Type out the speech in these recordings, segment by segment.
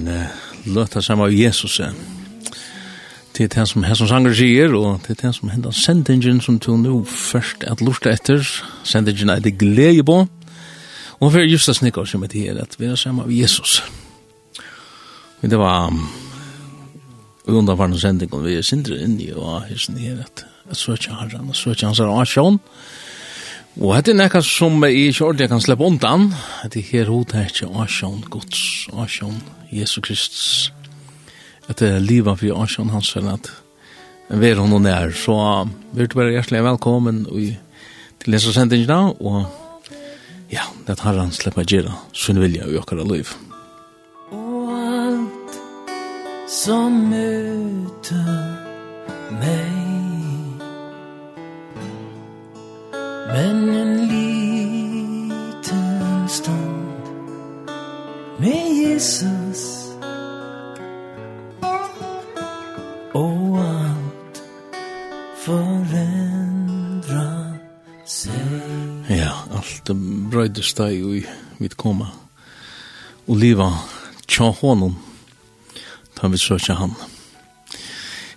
en uh, løta saman av Jesus. Det er det som Hesson Sanger sier, og det er det som hendan sendingen som tog nå først at lortet etter. Sendingen er det glede på. Og for just det snikker som heter her, at vi er sammen av Jesus. Men det var um, undervarende sendingen vi er sindre inn i, og her, at jeg søker herren, og søker hans her, og Og hette er nekka som jeg ikke ordentlig kan slippe undan. at det her hod er ikke Asjon Guds, Asjon Jesu Kristus. At det er livet for Asjon hans for at vi er hun og nær. Så vi er bare hjertelig velkommen i, til disse sendingene, og ja, det har han slippe gjøre sunn vilja i okkara liv. Og alt som møter meg Men en liten stund Med Jesus. Og alt Forendra seg. Ja, alt brøydes deg Og vi koma. Og liva tja honom. Ta vi søkja han.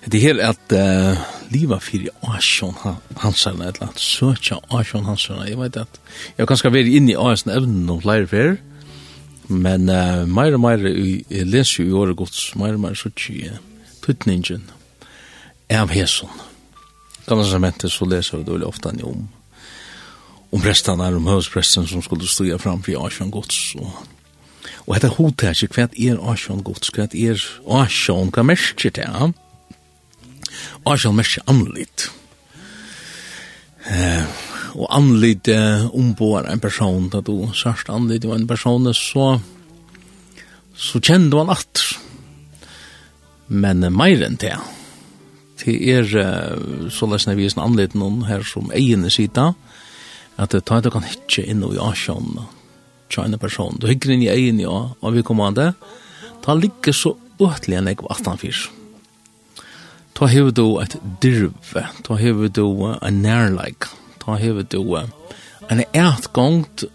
Det er helt at uh, liva fyrir Asjon Hansen, eller at søkja Asjon Hansen, jeg vet at jeg kan skal være inn i Asjon evnen og flere fyrir, men uh, meir og meir, jeg leser jo i året gods, meir og meir søtja tutningen av Heson. Gamla sammentet så leser vi dårlig ofta om om prestarna, om høvespresten som skulle stå fram for Asjon gods, og Og hetta hotet er hva er Asjon gods, hva er Asjon, hva merker det, ja? Arsjall merker anlitt. Eh, og anlitt eh, ombår en person, da du sørst anlitt var en person, så, så kjente man at. Men eh, mer enn det, det er eh, så lesende vi er anlitt noen her som egen sida, at det tar du kan hitje inn i Arsjall, tja en person, du hikker inn i egen, ja, og vi kommer an det, ta ligger så åtlig enn jeg var 18 fyrt ta hever du et dirve, ta hever du en nærleik, ta hever du en ertgångt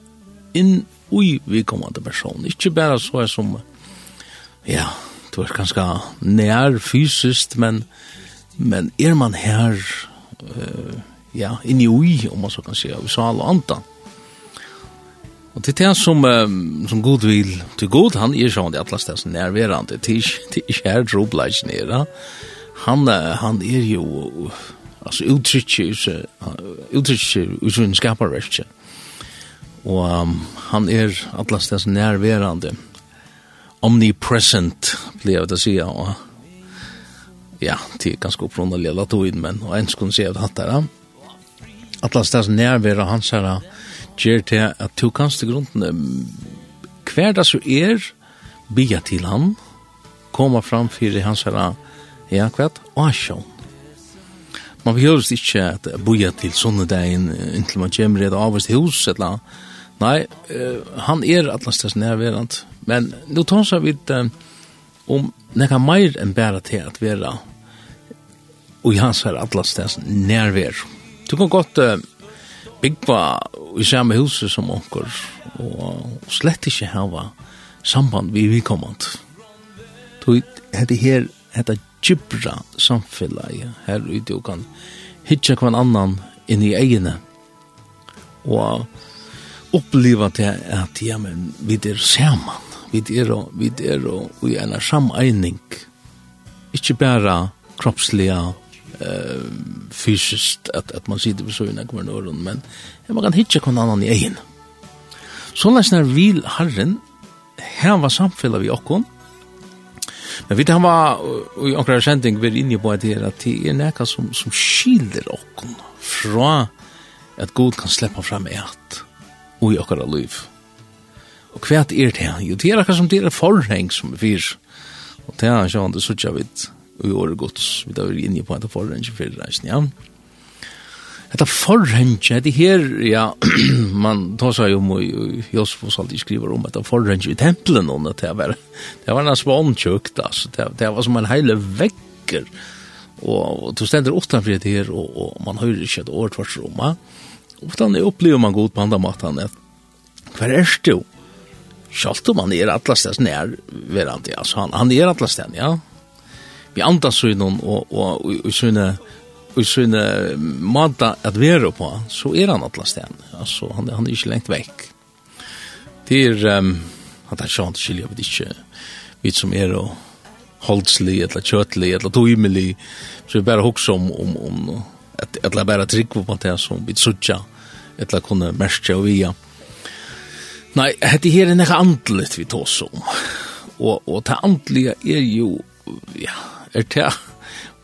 inn ui vi kommande person. Ikkje berre så er som, ja, du er ganske nær fysiskt, men, men er man her, uh, ja, inni ui, om man så kan säga, vi sa alle andan. Og til det som, um, som god vil, til god, han er sånn i atlas det som nærverande, til ikke her drobleis nere, han, han er jo altså uttrykker uttrykker utsvinn skaparverket og um, han er atlas dess nærværende omnipresent blir det å si og ja, det er ganske opprunderlig latoin, men og en skulle si at hatt er atlas dess nærværende hans her gjør til at to kanste grunden hver det så er bia til han koma fram fyrir hans her Ja, kvart, asjon. Man behøves ikke at boja til sunnedagen inntil man kommer i et avvist hus, eller Nei, uh, han er atlastes nærverant. Men nå tar vi vidt um, om nekka meir enn bæra til at vera og i hans her atlastes nærver. Du kan godt uh, byggva i samme huset som onker og slett ikke hava samband vi vi kommand. Du, hette her, hette gibra samfellag her ute og kan hitja kvann annan inn i egene og oppleva til at ja, men vi er saman. Vi er og vi er og i en sameining. Ikkje bæra kroppsliga eh, fysiskt at, at man sitter ved søvnene kommer nøren men man kan hitja kvann annan i egene Sånn er vil Herren heva samfellet vi okkon, Men vi han var i onkra sending vi inne på det at det er nekka som, som skilder okken fra at god kan sleppa fram et og i okkara liv. Og hva er det? Jo, det er akkur som det er forheng som er fyr. Og det er han sjående suttja vidt og i året gods, vi da er inne på et forheng som fyrir reisen, ja. Ja. Detta förhänge, det här, ja, man tar seg om och Josefus alltid skriver om detta förhänge i tempelen, och det var, det var nästan vankökt, altså, det, det var som en heile vekker, Och, og du stender utanför det här och, och man hör ikke et år tvers rom, og utan opplever man god på andre matan at hver er du? Sjalt om han er atlastas nær verandi, altså han, han er atlastan, ja. Vi andas i noen og, og, og, og, og, og, i sin måte at være på, så er han atlas den. Altså, han, han er ikke lengt vekk. Det er, um, han er sjant skilja, vi ikke, vi som er og holdslig, eller kjøtlig, eller tøymelig, så vi bare hoksa om, om, om at, at la bare trygg på det som vi suttja, eller kunne merke og via. Nei, dette her er nekka andlet vi tås om. Og, og det andlige er jo, ja, er det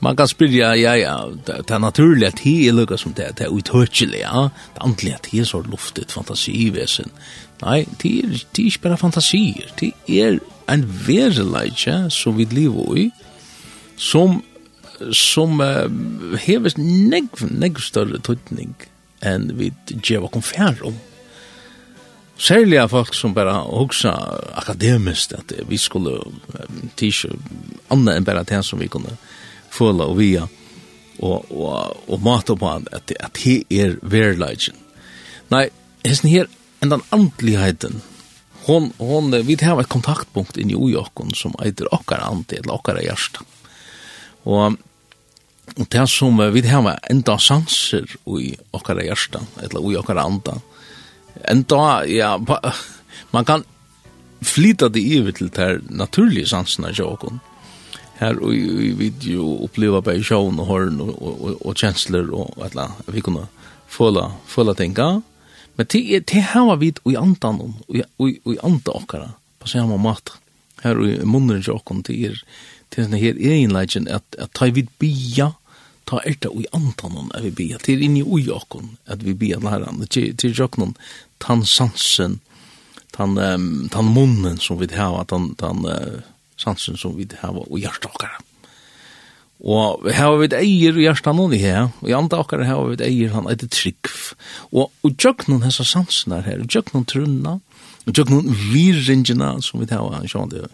man kan spyrja, ja, ja, det er naturlig at det er lukka som det, det er uthøtjelig, ja, det er antelig at det er så luftet fantasivesen. Nei, det er, det er ikke bare fantasier, det er en vereleidje som vi lever i, som, som uh, heves negv, negv større tøytning enn vi djeva konfer om. Særlig av folk som bare hugsa akademisk, at vi skulle um, tisje annet enn bare det som vi kunne uh, føle og via og, og, og mate på han at, at he er verleidjen. Nei, hesten her enn den andligheten hon, hon, vi har et kontaktpunkt inni ui okkon som eitir okkar andi eller okkar hjärsta. Og, og det som vi har enda sanser ui okkar hjärsta eller ui okkar anda enda, ja, man kan flyta det i til det naturlige sansene til okkon her og i video oppleva på sjån og horn og og og kjensler og atla vi kunne føle, føle tenka men det, det her vit og i antan og og i anta okkara på samme mat her og munnen jo kom til er til denne her ein legend at at ta vit bia ta erta og i antan at vi bia. Til inni ui okkon at vi bia læran til til jokkon tan sansen tan um, tan munnen som vi hava tan tan uh, sansen som vi har og hjertet okkara. Og her har vi eier i hjertet noen i her, og i andre okkara her har vi eier, han etter trygg. Og, og tjøknen hessa sansen her, og tjøknen trunna, og tjøknen virringina som vi har, han sjån det,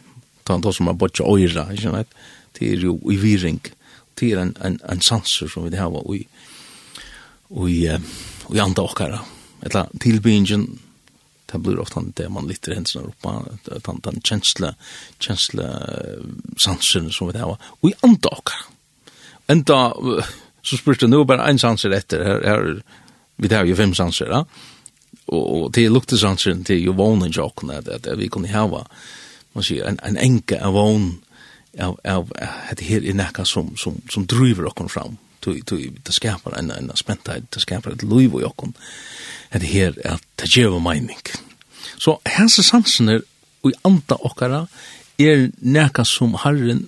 ta han som er bortja oira, ikke vet, det er jo i virring, det er en, en, en sanser som vi har, og i, og i, og i andre okkara, etla tilbyggingen, det blir ofta det man lytter händerna upp den, den känsla, känsla sansen som vi har. Och i andra åker. Ända, så spyrs nu bara en sanser efter. Här, här, vi har ju fem sanser, ja. Och till luktesansen, till ju vånen tjocken, att, att vi kunde hava, man säger, en, en enka av vån, av, av, det här är näka som, som, som driver oss fram det skapar en, en spentheid, det skapar et liv i okken, det her er det gjeva meining. Så hansa sansen er og anda okkara er nekka som Herren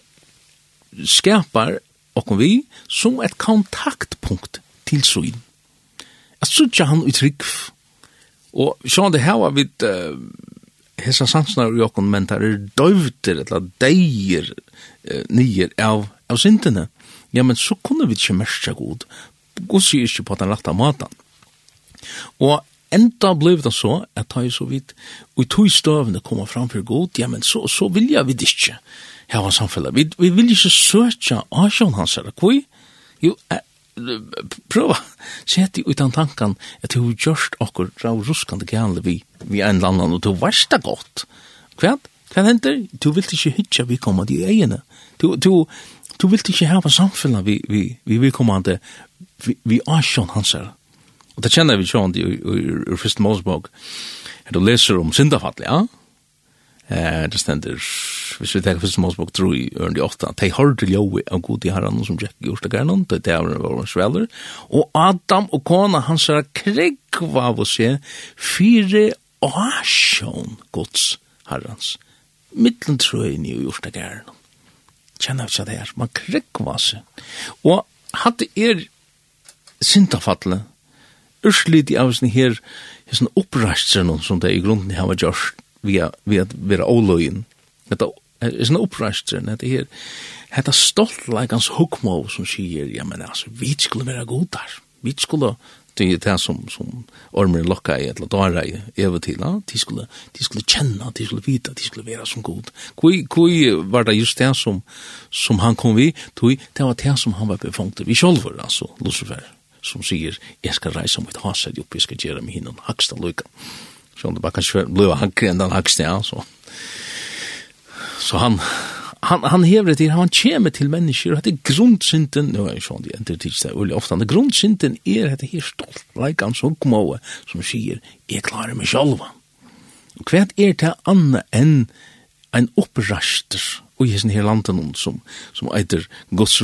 skapar okken vi som et kontaktpunkt til søyn. At sutja han utrygg, og sånn det her var vidt uh, hesa sansnar og jokkon men der er døvter eller deir eh, nyer av, av syndene ja, men så kunne vi ikke merke god. God sier ikke på den lagte maten. Og enda blev det så, at ta så vidt, og i tog støvende kommer fram for god, ja, men så, så vil jeg vi ikke hava samfunnet. Vi, vi vil ikke søke asjon hans, eller hva? Jo, prøva, sett i utan tankan, at du gjørst okkur rau ruskande gale vi, vi en eller annan, og du varst det godt. Hva? Hva hender? Du vil ikke hitja vi kommer til egene. Du, du, du vilt ikke hava samfunnet vi, vi, vi, vi kommande, vi, vi asjon hans her. Og det kjenner vi sjående i, i, i, i Fyrst Mosebog, du leser om syndafallet, ja? Eh, det stender, hvis vi tenker Fyrst Mosebog, tror i ørende i åtta, de til ljøy av god i herren som Jack gjorde det gærne, det er det var sveller, og Adam og kona hans her kregva av å se fire asjon gods herrens, mittlen trøyni og gjorde det gærne kjenner ikke det her. Man krikva seg. Og hadde er sintafattelig, urslit i avisen her, her sånn oppreistser som det i grunden har gjort via, via via være åløyen. Dette er sånn opprastsen, det er det er stolt like hans hukmo som sier, ja, men altså, vi skulle være god der. Vi skulle det er det som, som ormer lokka i eller dara i över til, Ja? De, skulle, de skulle kjenne, de skulle vite, de skulle være som god. Kui, kui var det just det som, som han kom vi, tog, det var det som han var befangt vi själv, altså, Lucifer, som sier, jeg skal reise mot haset opp, jeg skal gjøre mig hinnom haksta lukka. Så om det bara kanske blev hackre än den högsta, ja, så. Så han, han han hever det han kjem til mennesker og det grundsynden nå er sånn det er tills det ulle ofta det grundsynden er det her stolt like han så kmoe som sier jeg klarer meg sjølv og kvært er det anna enn ein oppraster og i sin her landen som som eiter Guds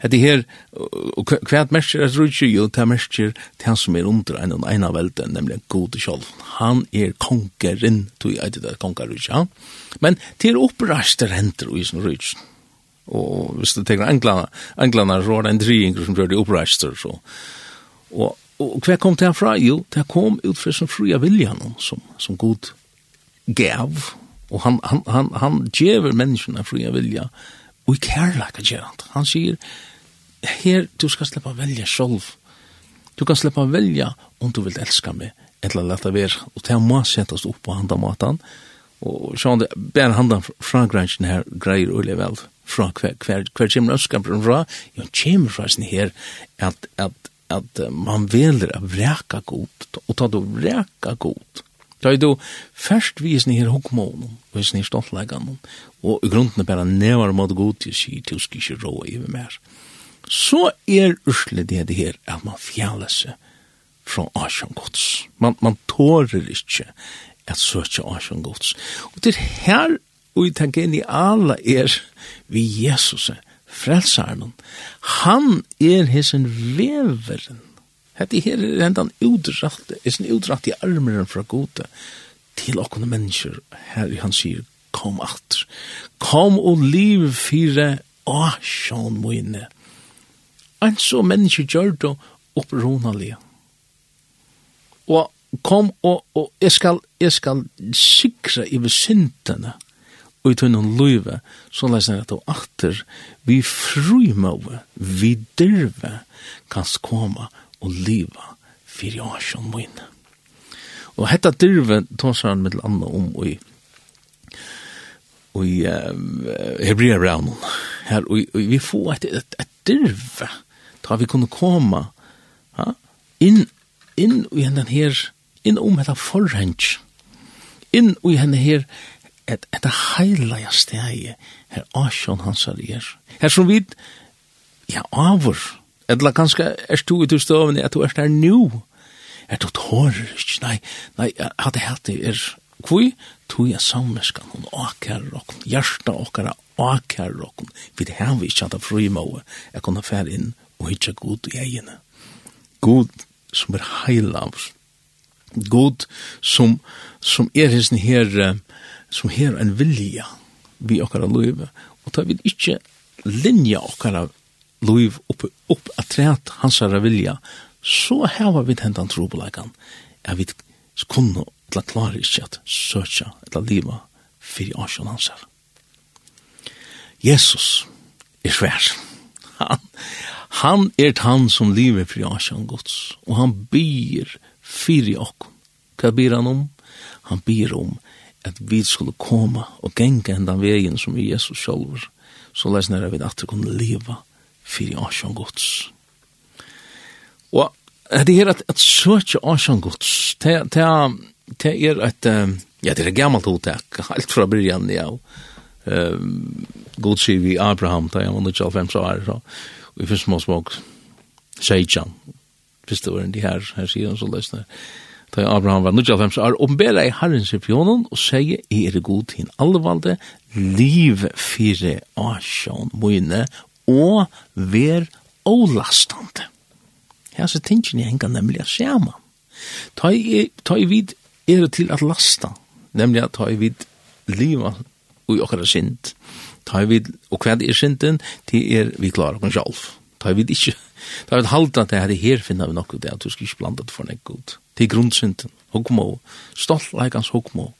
at det her, og hva er mersker er rujtje, jo, det er mersker til han som er under en og en av velden, nemlig god sjolv. Han er kongeren, tog jeg til det kongerujtje, ja. Men det er opprastet henter i sin rujtje. Og hvis du tenker englene, englene så var det en driinger som gjør det opprastet, så. Og, og hva kom det herfra? Jo, det kom ut fra som fria viljan, som, som god gav, og han, han, han, han gjever menneskene fria vilja, og i kærleika gjerant. Han sier, Det er her du skal slippe å velge selv. Du kan slippe å velge om du vil elske meg, eller lette være. Og det må settes opp på andre måten. Og sånn, bare handen fra grænsen her greier å vel. Fra hver, hver, hver kommer ønskampen fra, jo, kommer fra sin her, at, at, at man veler å vreka god, og ta du vreka god. Da er du først visen her hokmånen, og visen her stoltleggene, og i grunden er bare nevar mot god til å si, til å skisje rå i mer. Mm så er usle det det her at man fjaler seg fra Asjan Gods. Man, man tårer ikke at søke Asjan Gods. Og det her, og jeg tenker inn i alle er vi Jesus, frelsaren. Han er hessen veveren. Hette her er hendan er sin udratte i armeren fra gode til okkone mennesker her han sier, kom atter. Kom og liv fire Asjan moine en så menneske gjør det opprunalige. Og kom og, og jeg skal, jeg skal sikre i besintene og i tunne løyve, så leser jeg at og atter vi frumøve, vi dyrve, kan skåma og liva fyrir jasjon mine. Og hetta dyrve tåsar han mittel anna om i og i uh, Hebrea Braunen her, og, og vi får et, et, et dyrve, ta vi kunne komme ja, inn, inn i henne her, inn om dette forhens, inn i henne her, et, et heilige stegi, her asjon hans er. Her. Her som vi, ja, avur, eller kanskje er du i støvende at du er der nå, er du tårer, ikke, nei, nei, hadde hatt det er, Kvui, tui a samveskan, hun akar rokken, hjarta okkara akar rokken, vi det her vi ikke hadde a fri moe, jeg kunne fære inn og hitja god i egene. God som er heilavs. God som, som er hesten her, som her en vilja vi okkara løyve. Og ta vi ikkje linja okkara løyve opp, opp at træt hans vilja, så heva vi hendan trobelegan. Ja, vi kunne til at klare ikkje at søtja eller liva fyrir asjon hans Jesus er svær. Han, Han er han som lever fri asjan gods, og han byr fyri okkom. Hva byr han om? Han byr om at vi skulle koma og genga hendan vegin som er Jesus sjálfur, så leis nere vi at vi kunne leva fyri asjan gods. Og det er at, at søtja asjan gods, det, det, det er et, ja, det er et gammalt hotek, alt fra byrjan, ja, um, god sier vi Abraham, da jeg var 95 år, så, i første målsbok, Seidjan, første åren de her, her sier han så løsner, da Abraham var 95 år, ombera i Herrens i pionen, og sier, er det god til alle valde, liv fire asjon mine, og ver olastande. Her så tingene henger nemlig av skjermen. Ta i, vid er det til at lasta, nemlig at ta i vid liva og i okkara sint, Ta vi, og hva er synden, det er vi klarer oss sjálf. Ta vi ikke. Ta vi halda at det her, her finner vi nokkuð det, at du skal blanda det for nek god. Det er grunnsynden, hokmo, stolt leikans hokmo.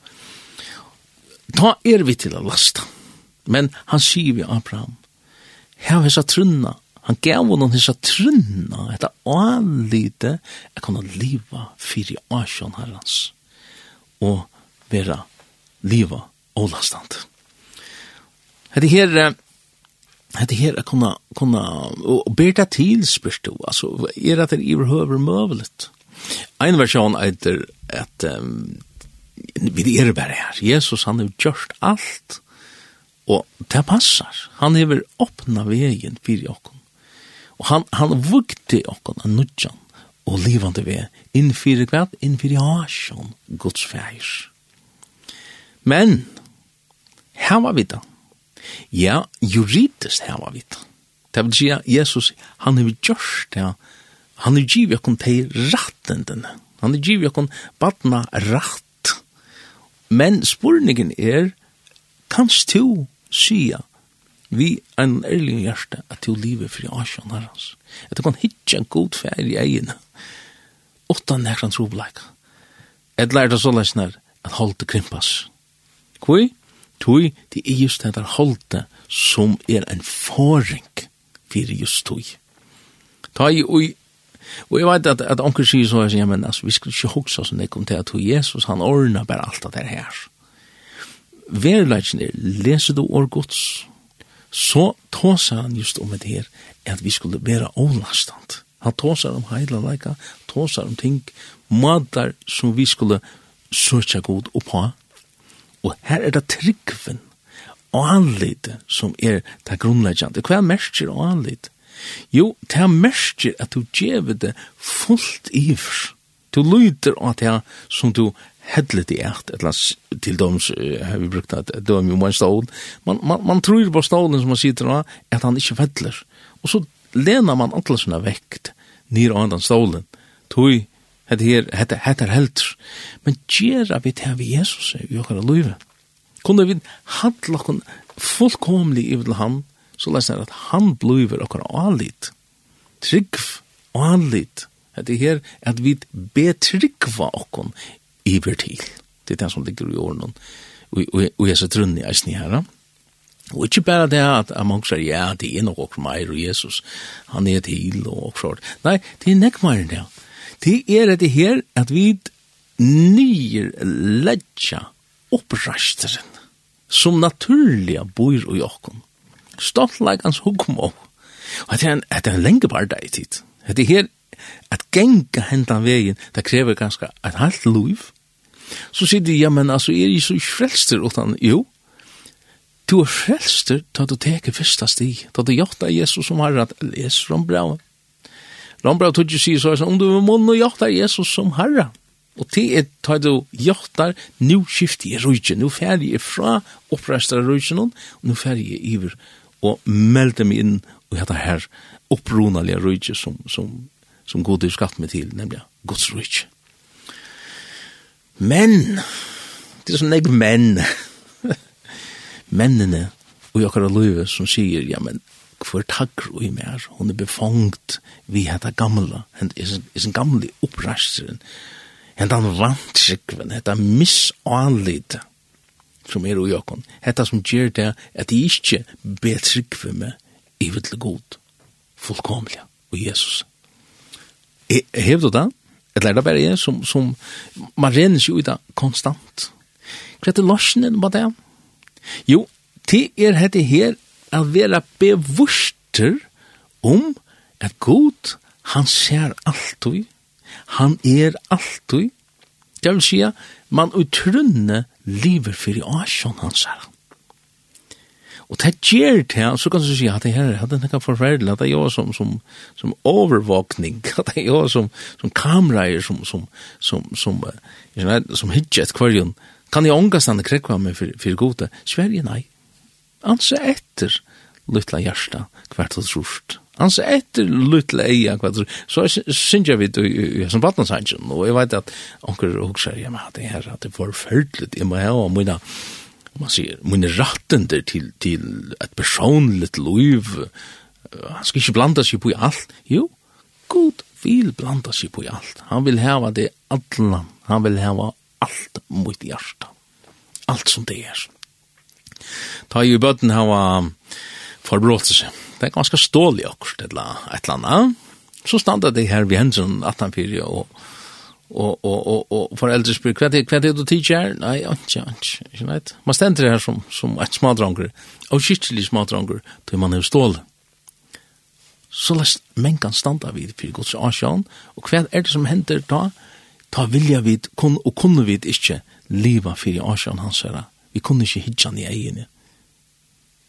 Ta er vi til å lasta. Men han sier vi Abraham, her hessa trunna, han gav honom hessa trunna, etta anlite, jeg kunne liva fyrir asjon herrans, og vera liva olastant. Det her Det her er kunna kunna och beta till Altså er at det i överhuvud möjligt. Ein version heter at um, vi er bara her. Jesus han har gjort alt. Og det passar. Han har öppnat vägen för oss. Og han han vukte oss en nudjan og livande vi in för kvart in för jasjon Guds färs. Men Her var vi da. Ja, juridisk her var vi det. Det vil si at Jesus, han har gjort det, han har givet oss til rettendene. Han har givet oss badna rett. Men spurningen er, kanst du sya vi en ærlig hjerte at du lever for Asjan herrens. At du kan hitja en god fær i egene. Åtta nekran trobleik. Et lærte så lesner at holdt det krympas. Kvoi? tui, det er just det der holde som er en forring fyrir just tui. Ta i ui, og jeg vet at, at onker sier så, ja, men altså, vi skal ikke hoksa som det kom til at Jesus, han ordna bare alt det her. Verleitsen er, leser du år gods, så tåsa han just om det her, at vi skulle være avlastant. Han tåsar om heila leika, tåsar om ting, matar som vi skulle søtja god oppa, Og her er det tryggven og anlite som er det grunnleggjande. Hva er mersker og anlite? Jo, det er mersker at du djeve det fullt ivr. Du lyder av det som du hedlet i ert, eller til doms, har vi brukt at døm om en stål. Man, man, man tror på stålen som man sitter av, at han ikke fedler. Og så lener man antlasene vekt, nir av den stålen. Tui, Hetta her, hetta hetta heldur. Men gera vit her við Jesus í okkara lívi. Kunnu vit handla okkum fullkomli yvir hann, so lesa at hann blúvir okkara allit. Trygg allit. Hetta her at vit betrykva okkum yvir til. Det er det som ligger i åren og jeg så trunni i sni her. Og ikke bare det at, at mange sier, ja, det er nok okkur meir og Jesus, han er til og okkur. Nei, det er nek meir enn det. Det er det her at vi nyr ledja opprasteren som naturliga bor i okken. Stoltleikans hukmo. Og det er en, det er en lenge barda i tid. Det er her at genga hendan vegin, det krever ganske et halvt liv. Så sier de, ja, men altså, er jeg så frelster utan, jo, du er frelster da du teker fyrsta sti, da du jakta Jesus som har rett, les fra braun, Rambra tog ikke sier så om du må nu jakta Jesus som herre. Og til et tar du jaktar, nå skifter jeg rujtje, nå ferdig jeg fra opprestar rujtjen, og nå ferdig jeg iver, og meldte meg inn, og hette her opprunalige rujtje som, som, som god er skatt meg til, nemlig Guds rujtje. Men, det er sånn jeg menn, mennene, og jeg har løyve som sier, ja, men nekvar takker i mer, hun er befangt vi heter gamle. hent er sin gamle opprasteren, hent han vantsikven. sikven, er misanlita, som er ui okon, heta som gjer det at de ikkje bet sikven med i vittle god, fullkomlig, og Jesus. Hev du det? Eller er det bare jeg som, som man renner seg ut av konstant? Hva er det løsningen på det? Jo, det er dette her at vera bevurster om at god, han ser alltid, han er alltid, det vil si man utrunne lever for i asjon hans her. Og det gjør det, så kan du si at det her, er det er forferdelig, at det er jo som, som, som overvåkning, at det er jo som, som kameraer, som, som, som, som, som, som hitjet kvarjon, kan jeg omgastande krekva meg for, for gode? Sverige, nei. Anse etter lytla hjärsta kvart så sjukt. Alltså efter lytla eia kvart så syns jag vid i som vattnas han och jag vet att onker också ja, men det här att det förfärligt må ha och mina man ser mina rattender till till ett personligt liv han ska inte blanda sig på allt. Jo god vil blanda sig på allt. Han vil ha det allan han vil ha allt mot hjärta allt som det är ta ju bötten hava forbråtelse. Det er ganske stålig akkurat et eller annet. Så standa det her ved hendelsen 18-4 og og og og og foreldre spyr kvat er kvat er du teacher? Nei anki anki ikkje veit man stendur her som som eit smadrangur og skikkelig smadrangur til man er stål så lest men kan standa vid fyrir Guds asjan og kvat er det som hender da? Ta vilja vid kun og kunne vid ikkje leva fyrir asjan hans herra vi kunne ikkje hitja ni eigne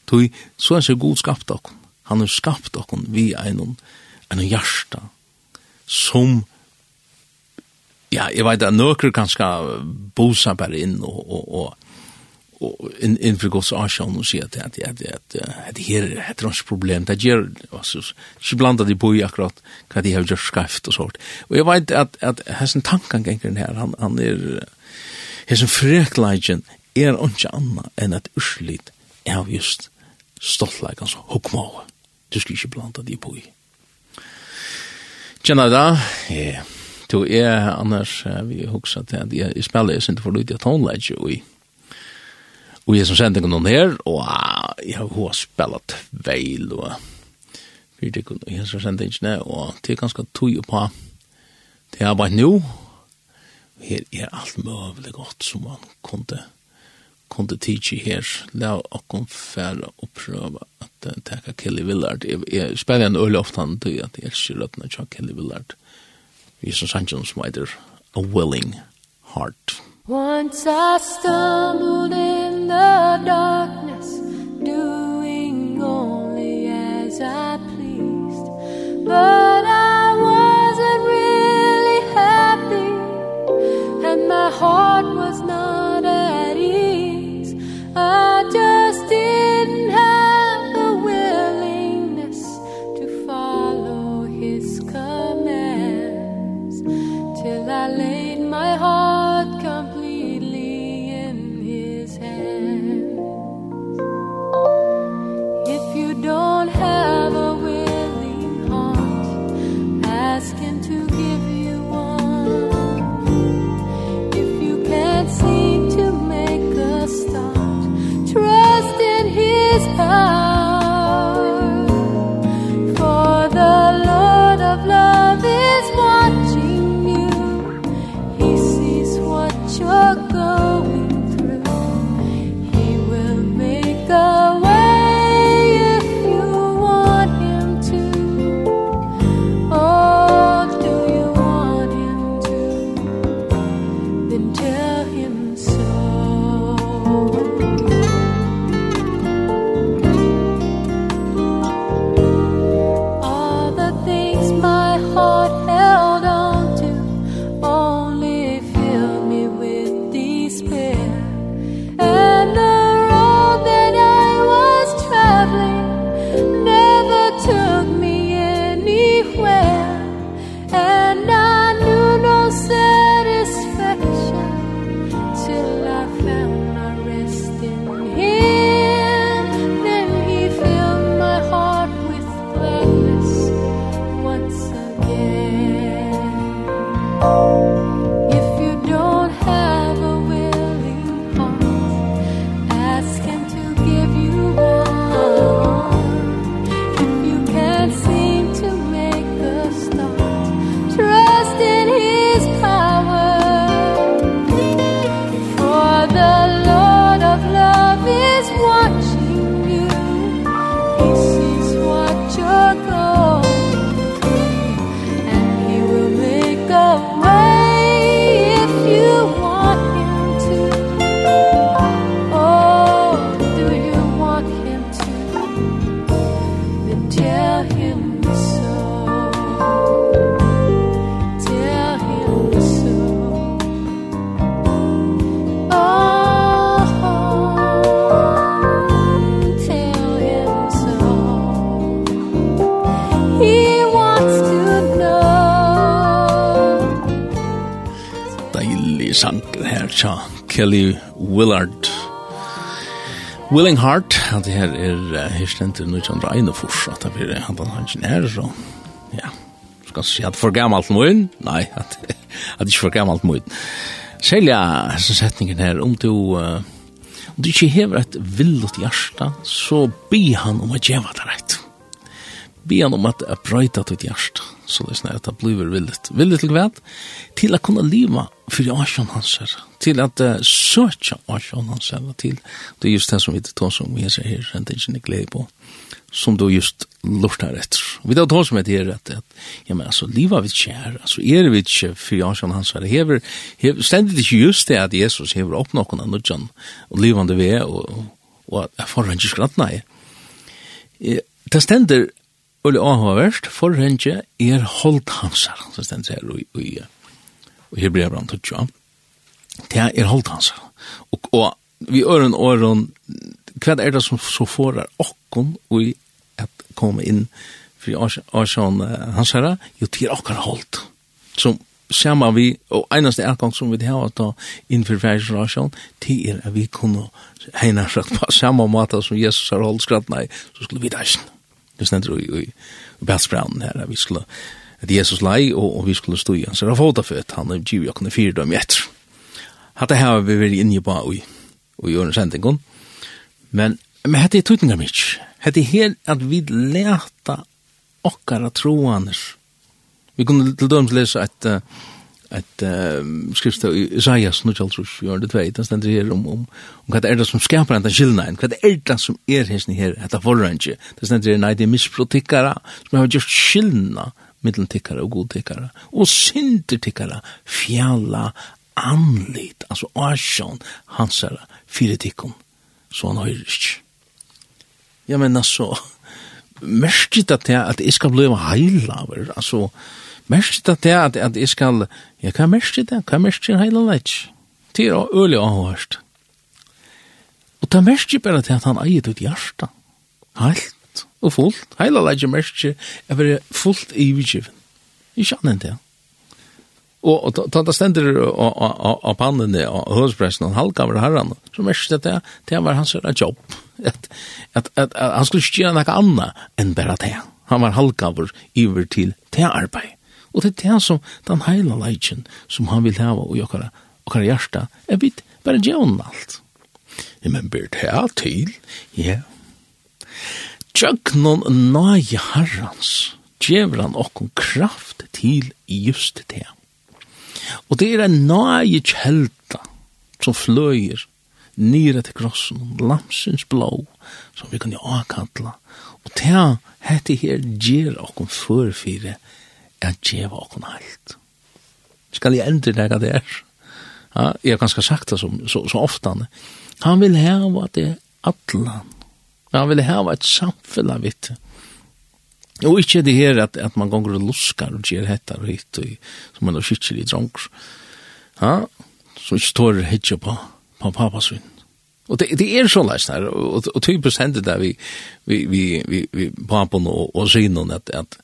Tui, så er det god skapt okkur. Han er skapt okkur vi einon, en hjärsta, som, ja, jeg veit at nøkker kan skal bosa bare inn og, og, og, og inn, for gods asjon og sier at, at, at, at, at her er et ranns problem, det gjør, altså, så blanda de boi akkurat hva de har gjort skreft og sånt. Og jeg veit at, at hessen tankangengren her, han, han er, hessen frekleidjen er ikke anna enn et urslit av just stoltleik altså, hukmåa. Du skal ikke blanda de på i. Tjena da, ja, to er annars, vi huksa til at jeg spiller, jeg synes for lyd i tonleik og i. Og jeg som sendte noen her, og jeg har hva spillet veil, og vi det kunne jeg som sendte ikke ned, og det er ganske tog på det er bare nå, her er alt mulig godt som man kunne kunde tidsi her, la okkom færa og prøva at uh, teka Kelly Willard. Jeg, jeg spiller en øyla ofta han tøy at jeg elsker rødna tja Kelly Willard. Vi er som sannsjon som heter A Willing Heart. Once I stumbled in the darkness Doing only as I pleased But I wasn't really happy And my heart was not Kelly Willard. Willing Heart, at det her er hirstendt i 1941, at det blir han han ikke nær, så ja, skal si at for gammalt møyen, nei, at, at ikke for gammalt møyen. Selja så setningen her, om du, uh, om du ikke hever et vildt hjärsta, så be han om å gjeva det rett be han om att jeg brøyta till hjärsta. Så det er sånn att det blir villigt. Villigt till kväll. til att kunna leva för Asjon hans her, Till att uh, söka Asjon hans her, Till det er just det som vi tar som vi ser här. Det är inte glädje på. Som då just lortar etter. Vi tar tar som ett at, at ja men alltså leva vid kär. Alltså är det ikke for för hans her, Hever, hever, ständigt ikke just det at Jesus hever upp någon nødjan, och levande vi är och, och, och att jag får inte skrattna Eh, Det ständer Ulle Ahoverst, forhenge er holdt hansar, som stendt her i, i, i Hebrea brann tutja. Det er holdt hansar. Og, og vi øren åren, hva er det som så forar okkon i at komme inn for Arsjøen hansara? Jo, det er okkar holdt. Som samma vi, og einaste ergang som vi har at da innenfor færsrasjon, det er at vi kunne heina på samme måte som Jesus har holdt skrattna i, så skulle vi da Det ständer i, i, i Bertsbrown her, at Vi skulle, at Jesus lei og, og vi skulle stå i hans rafota för att han giv jag kunde fyra dem etter. Hatta här har vi varit inne på i, i Jörn Men, men hette er tutningar mycket. Hette er her at vi läta okkara troaner. Vi kunne til døms lese at uh, at um, skrifta i Isaias nu kallt rus gör det tveit den det her om om om hva det er det som skapar den skillnaden det er det som er hesni her, etta att det var her, nei, det er det som har gjort skillna mellan tikkara och godtikkara og synder tikkara fjalla anlit altså asjon, hansara fire tikkum. Så han har ju ja men alltså mest det at jeg skal bli heila altså, Mest det er at, at jeg skal, ja, hva mest det? Hva mest det hele leit? Det er øyelig avhørst. Og det mest bare til at han eier ut hjertet. Helt og fullt. Hele leit er mest det er bare fullt i vidgiven. Ikke annet det. Og ta ta stender av pannen og hørspressen og halka over herran, så mest det det var hans jobb. At, at, at, at han skulle ikke gjøre noe annet enn bare det. Han var halkavur iver til det arbeid. Og det er det som den heila leitjen som han vil hava i okkara, okkara hjärsta, er vidt bare djevn alt. Ja, men ber det her til? Ja. Tjøknon nage herrans, djever han okkon kraft til just det. Og det er en nage kjelta som fløyer nira til krossen, lamsens blå, som vi kan jo akantla. Og det er hette her gjer okkon førfire, at djeva okkon alt. Skal jeg endre det det er? Ja, jeg har ganske sagt det så, så, så ofte. Han vil heva det atlan. Han vil heva et samfunn av vitt. Og ikke det her at, at man gonger og luskar og gjer hetta og hitt, og som man har i drongs. Ja, så ikke tår hitje på, på papasvinn. Og det det er så leis här og, og typisk händer det vi vi vi vi vi papen og, og synen, at, at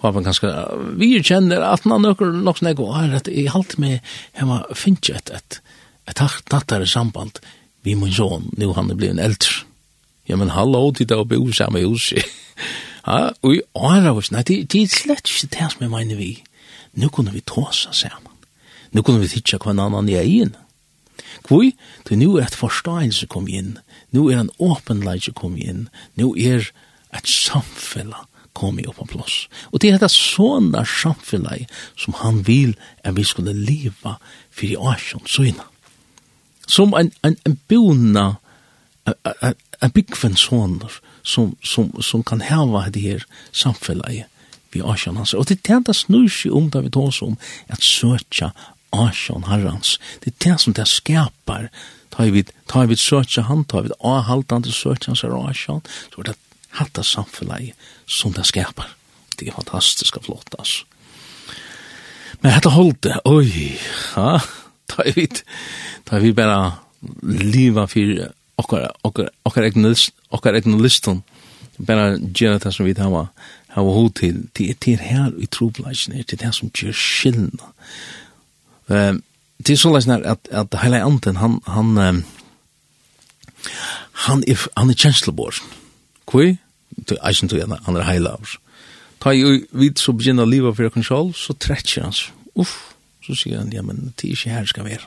papen kanskje, vi kjenner at man några nok snägg og er at jeg halt med hemma finns ett et, et, et nattare samband vi må jo, nå han blir en eldre. Ja men hallå till då bo samma hus. Ja, og i åra hos, nei, det er slett ikke det som jeg mener vi. nå kunne vi tåsa sammen, nå kunne vi titta hva en annan i egen. Kvoi? Til nu er et forståelse kom inn, nu er en åpenleidje kom inn, nu er et samfella kom i på plås. Og det er et sånne samfella som han vil at vi skulle leva for i asjon søgna. Som en, en, en bona, en, en byggven sånner som, som, som kan heva det her samfella vi asjon hans. Og det er det snur seg om det vi tås om at søtja asjon herrans. Det er det som det skapar. Tar vi, tar vi søtja han, tar vi avhaltande søtja hans er asjon, så er det hatta samfunnet som det skapar. Det er fantastisk og flott, altså. Men hetta holdt det, oi, ha, tar vi, tar vi bare liva fyrir okkar, okkar, okkar egnu list, okkar egnu bara gera ta som vi hava, hava hod til, til er her i troblasjen, det er det som gjør skillna Ehm det är så läsnar att att hela anten han han um, han if han är chancellor. Kui to action to han han är hela. Ta ju vid så begynner leva för kontroll så trekker han. Uff, så sier han ja men det er ikke her skal være.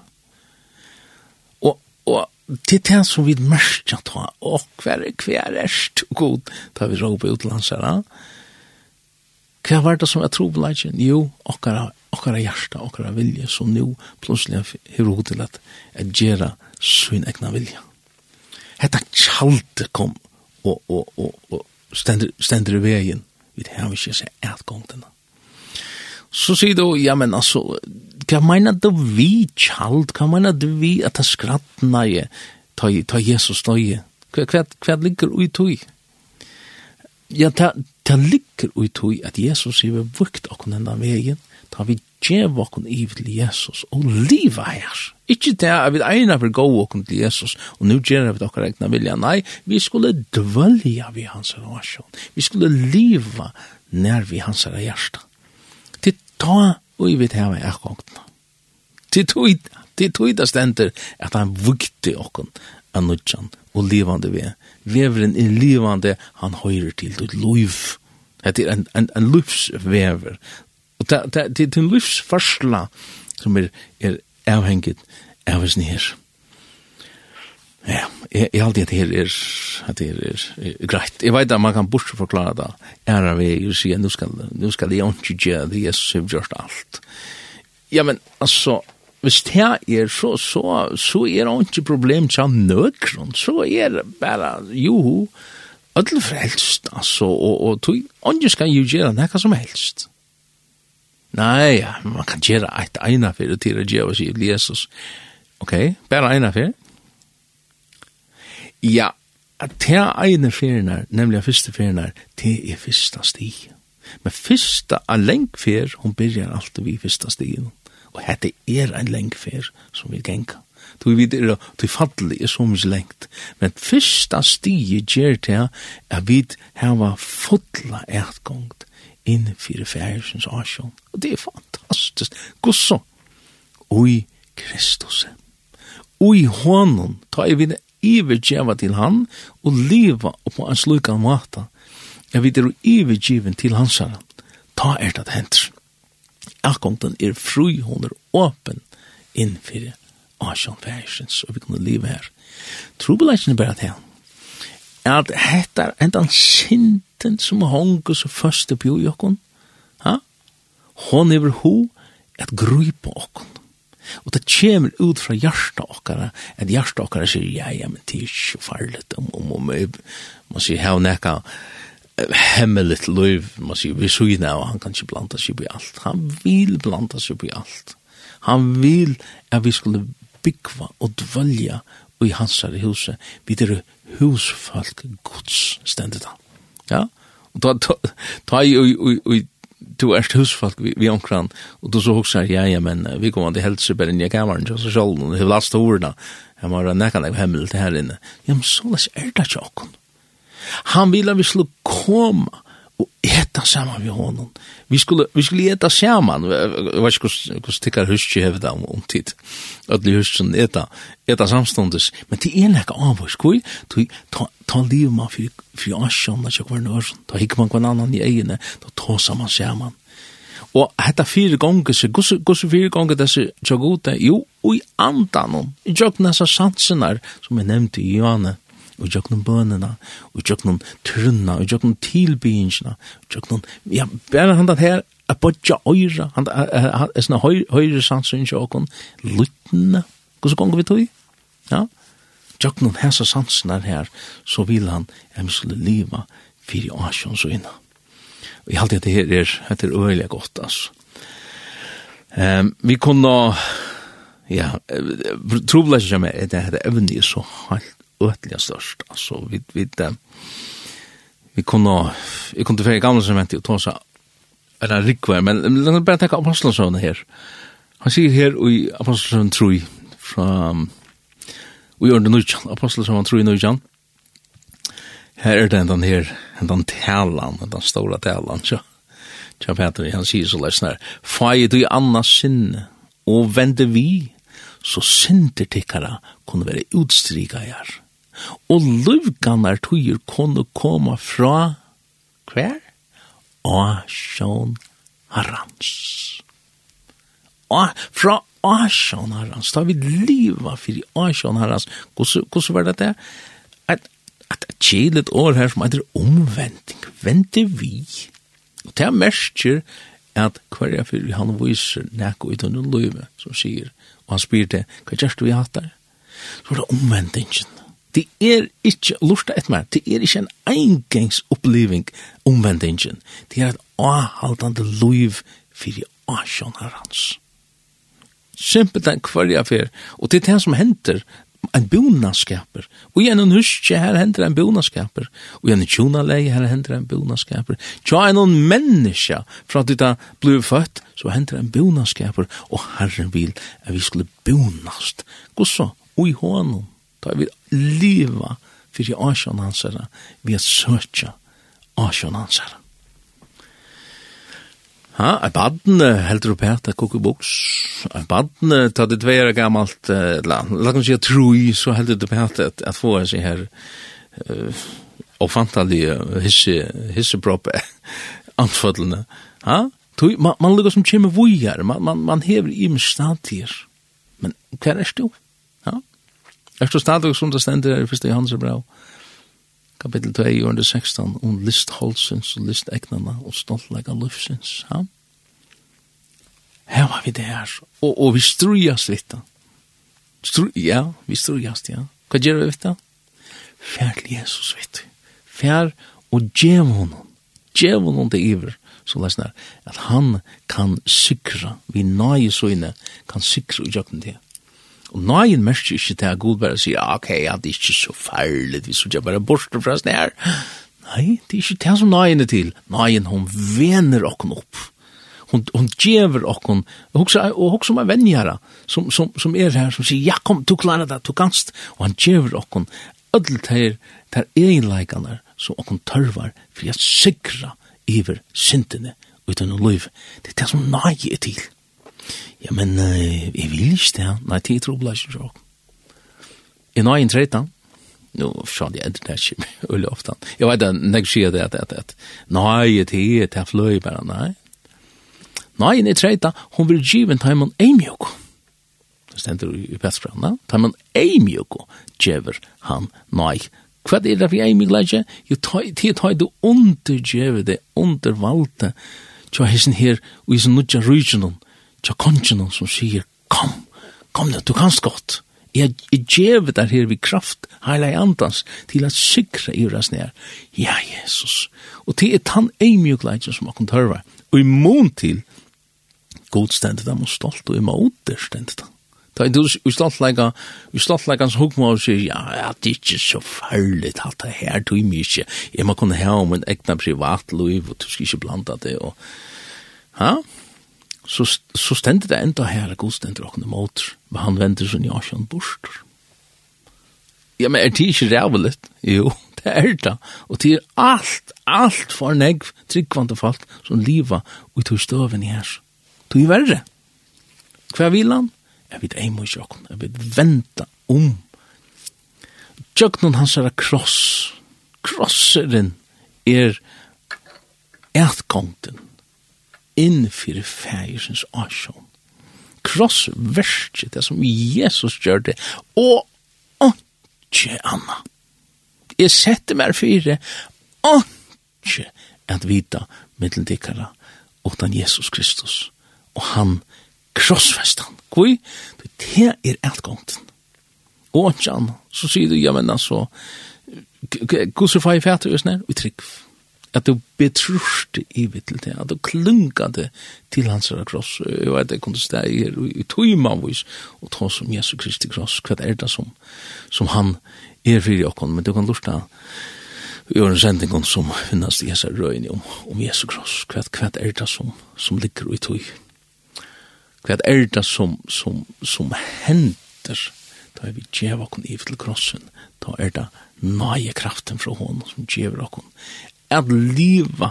Og, og det er det som vi märker att ha och kvar kvar är god da vi råper på utlandsarna. Hva var det som er tror på leitjen? Jo, okkara okkara hjärsta, okkara vilja, som nu plutselig har råd til at, at gjera sin egna vilja. Hetta tjaldi kom og, og, og, og stendur, stendur i vegin, vi har ikke seg eitgongtina. Så sier du, ja, men altså, hva mener du vi tjald, hva mener du vi at det skrattna i, ta, ta Jesus nøye, hva, hva, hva ligger ui tui? Ja, ta, ta ligger ui tui at Jesus sier vi vukt okkur denne vegin, ta vi djev okken iv til Jesus, og liva her. Ikke det at vi eina for gå okken til Jesus, og nu gjer vi okker egna vilja, nei, vi skulle dvølja vi hans relasjon, vi skulle liva nær vi hans hjärsta. Til ta og i vidt heva ekkongtna. Til tog, til tog det stender at han vukte okken av nudjan og livande vi. Veveren er livande, han høyrer til ditt liv. Det er en, en, en livsvever Og det er en livsførsla som er, er avhengig av oss nere. Ja, jeg, jeg alltid at det her er, at det er, er, er greit. Jeg vet at man kan bort forklare det. Er av jeg og sier, nå skal, nå skal jeg ikke gjøre det, Jesus har gjort alt. Ja, men altså, hvis det er så, så, så er det ikke problem til nøkron, så er det bare, joho, ødelfrelst, altså, og, og, tog, og, skal jo gjøre og, og, og, og, Nei, ja, man kan gjøre et ene for det til å gjøre djeva seg til Jesus. Ok, bare ene for? Ja, at det er ene ferien nemlig første ferien det er første stig. Men første er lengt fer, hun begynner alltid ved første stigen. Og dette er en lengt fer som vi genka. Du vet det, du fattelig er så mye lengt. Men første stige gjør det at vi har fotla etgångt inn fyrir færsens asjon. Og det er fantastisk. Gosso. oi Kristus. oi honom. Ta i vinne ivergjeva til han og liva på en slukan mata. Jeg vet er ivergjeven til hans herre. Ta er det hendt. Akkonten er fru, hun er åpen inn fyrir asjon færsens og vi kunne liva her. Trobelagen er bare til han at hettar endan sint genten som hongur så første upp i okkon, ha? hon hever ho et grupa okkon. Og det kommer ut fra hjarta okkara, at hjarta okkara sier, ja, ja, men det er ikke farligt om, om, om, man sier, hei, nekka, hemmeligt liv, man sier, vi sier og han kan ikke blanda seg på alt. Han vil blanda seg på alt. Han vil at vi skulle byggva og dvalja i hansare huset, vi er husfolk gods, stendet han. Ja? Og ta, ta, ta i, i, i, du er husfolk vi, vi omkran, og du så hoksar, ja, ja, men vi kommer til helse bare inn i kameran, så sjálf, og det vi last ordene, jeg må ha nekka deg hemmel til her inne. Ja, men så les er det ikke okkon. Han vil at vi skulle komme og eta saman við honum. Vi skulle vi skulle eta saman. Eg veit ikki hvussu tikkar huski hevur ta um tit. Alli huskin eta eta samstundis, men tí er nakka avvis kul. Tu ta ta lív ma fyri fyri asjan at kvar nor. Ta hikk man kvann annan í eigina, ta ta saman saman. Og hetta fyrir gongur seg, gussu gussu fyrir gongur þessi tjoguta, jo, og i andanum, i jogna sa sansinar, som jeg nevnte i Johanne, og jøknum bønene, og jøknum trunna, og jøknum tilbyingsna, og jøknum, ja, bare han her, a bodja øyra, han er sånne høyre sansun inn i åkken, luttene, hvordan gonger vi tog? Ja, jøknum hese sansen er her, så vil han, jeg skulle liva, fyrir asjon så inna. Og jeg halte at det her er, det er øyelig godt, altså. Um, vi kunne, ja, trobladja med at det er evne er så halt, ötliga störst. Alltså vi vi det, vi kunde vi kunde för gamla som väntar och ta så eller rikvar men låt oss bara ta apostlarna här. Han säger här i apostlarna 3 från vi gör det nu apostlarna 3 nu igen. Här är den den här den talan, den stora talan, så. Ja, Peter, han sier så løsner, «Fai du i anna sinne, og vende vi, så synder tikkara kunne være utstriga her. Og løvganar tøyer kunne komme fra hver? Og harans. Og fra Asjon Harans. da vi liva fyrir Asjon Harans. hvordan var det det? At, at et kjelet år her som heter omvending, vente vi. Og det er mersker at hver hverja fyrir han viser nekko i tunne løyve, som sier, og han spyr det, hva gjerst vi hatt der? Så var det omvendingen. Det er ikke lurta etter meg, det er ikke en engangs oppleving omvendingen. Det er et avhaltande liv for asjon her hans. Simpelt en kvarja fyr, og det er det som henter en bonaskaper. Og gjennom huske her henter en bonaskaper. Og gjennom tjonaleie her henter en bonaskaper. Tja en noen menneska fra at det ble født, så henter en bonaskaper. Og Herren vil at vi skulle bonast. Gå så, oi hånden Da vi liva i asjon hans herre, vi er søtja asjon hans herre. Ha, ein badn heldur upp hetta kokkuboks. Ein badn tað det tvær gamalt la. Lat oss sjá trúi so heldur upp hetta at at fáa seg her eh og fantali hisse hisse prop antfallna. Ha? Tu man man lukkar sum kemur við. Man man man hevur í statir. Men kvar er stóð? Det står stadig som det stender i 1. Johannes brev, kapitel 2, under 16, om list holdsens og list egnene og stoltlegg av løfsens. Ja? Her var vi det her, og, og vi strujas litt da. Stru, ja, vi strujas, ja. Hva gjør vi vitt da? Fær til Jesus vet du. Fær og djev honom. Djev honom til iver så lesnar, at han kan sikra, vi nøye søgne, kan sikra i jøkken til. Og nøyen merker ikke til at Gud bare sier, ok, ja, det er ikke så farlig, vi skulle bare borste fra oss nær. Nei, det er ikke det som nøyen er til. Nøyen, hun vener okken opp. Hun, hun djever okken, og også med venjere, som, som, som er her, som sier, ja, kom, du klarer det, du kanst. Og han djever okken, ødel til her egenleikene, som okken tørvar, for jeg sikra iver syndene uten å løyve. Det er det som nøye er til. Ja, men uh, jeg vil ikke det. Nei, tid tror jeg ikke det. Jeg nå er en tretan. Nå, sånn, jeg endrer det ikke veldig ofte. Jeg vet at når jeg sier det, at, at, at nei, tid, det er fløy bare, nei. Nei, en tretan, hun vil givet til man en mjøk. Det stender i Petsbranna. Til man en mjøk, gjever han nøy. Hva er det for jeg mjøk leger? Jo, tid tar du undergjever det, undervalgte, tja hessen her, og i sånn nudja rujtjennom, tja kongen som sier, kom, kom nu, du kanst godt. Jeg, jeg gjev der her vi kraft, heila i andans, til at sikra i ras nær. Ja, Jesus. Og til et han ei mjuk som akkurat hørva. Og i mån til, god stendet dem og stolt, og i mån der stendet dem. Da du i slottleika, i slottleikans hugma og sier, ja, ja, det er ikke så farlig, alt det her, du er mykje, jeg må kunne ha om en egna privat liv, og du skal ikke blanda det, og, ha? så, så stendet det enda her, god stendet åkne mot, men han venter sin jasjan bort. Ja, men er det ikke rævelig? Jo, det er det. Og det er alt, alt for negv, tryggvand og falt, som liva ut tog støven i her. Det er verre. Hva vil han? Jeg vet ei mot jokken, jeg vet venta om. Jokken hans er kross. Krosseren er etgongten inn fyrir fægersens asjon. Kross verset det som Jesus gjør det, og ikke anna. Jeg setter meg fire, og ikke at vita middeldikkara, utan Jesus Kristus, og han krossfestan. Kui, det er etgångten. Og ikke anna, så sier du, ja, men altså, Gusifai fætur, og trikv at du betrurste i vittel til, at du klunkade til hans herre kross, og at jeg kunne steg her i tøymavis, og ta som Jesu Kristi kross, hva er det som, som han er fyrir okkon, men du kan lurta i åren sendingon som finnes i hese røyni om, om Jesu kross, hva, hva er det som, som ligger i tøy, hva er det som, som, som hender, da er vi djeva okkon i vittel krossen, da er det nøye kraften fra hånden som djever okkon at liva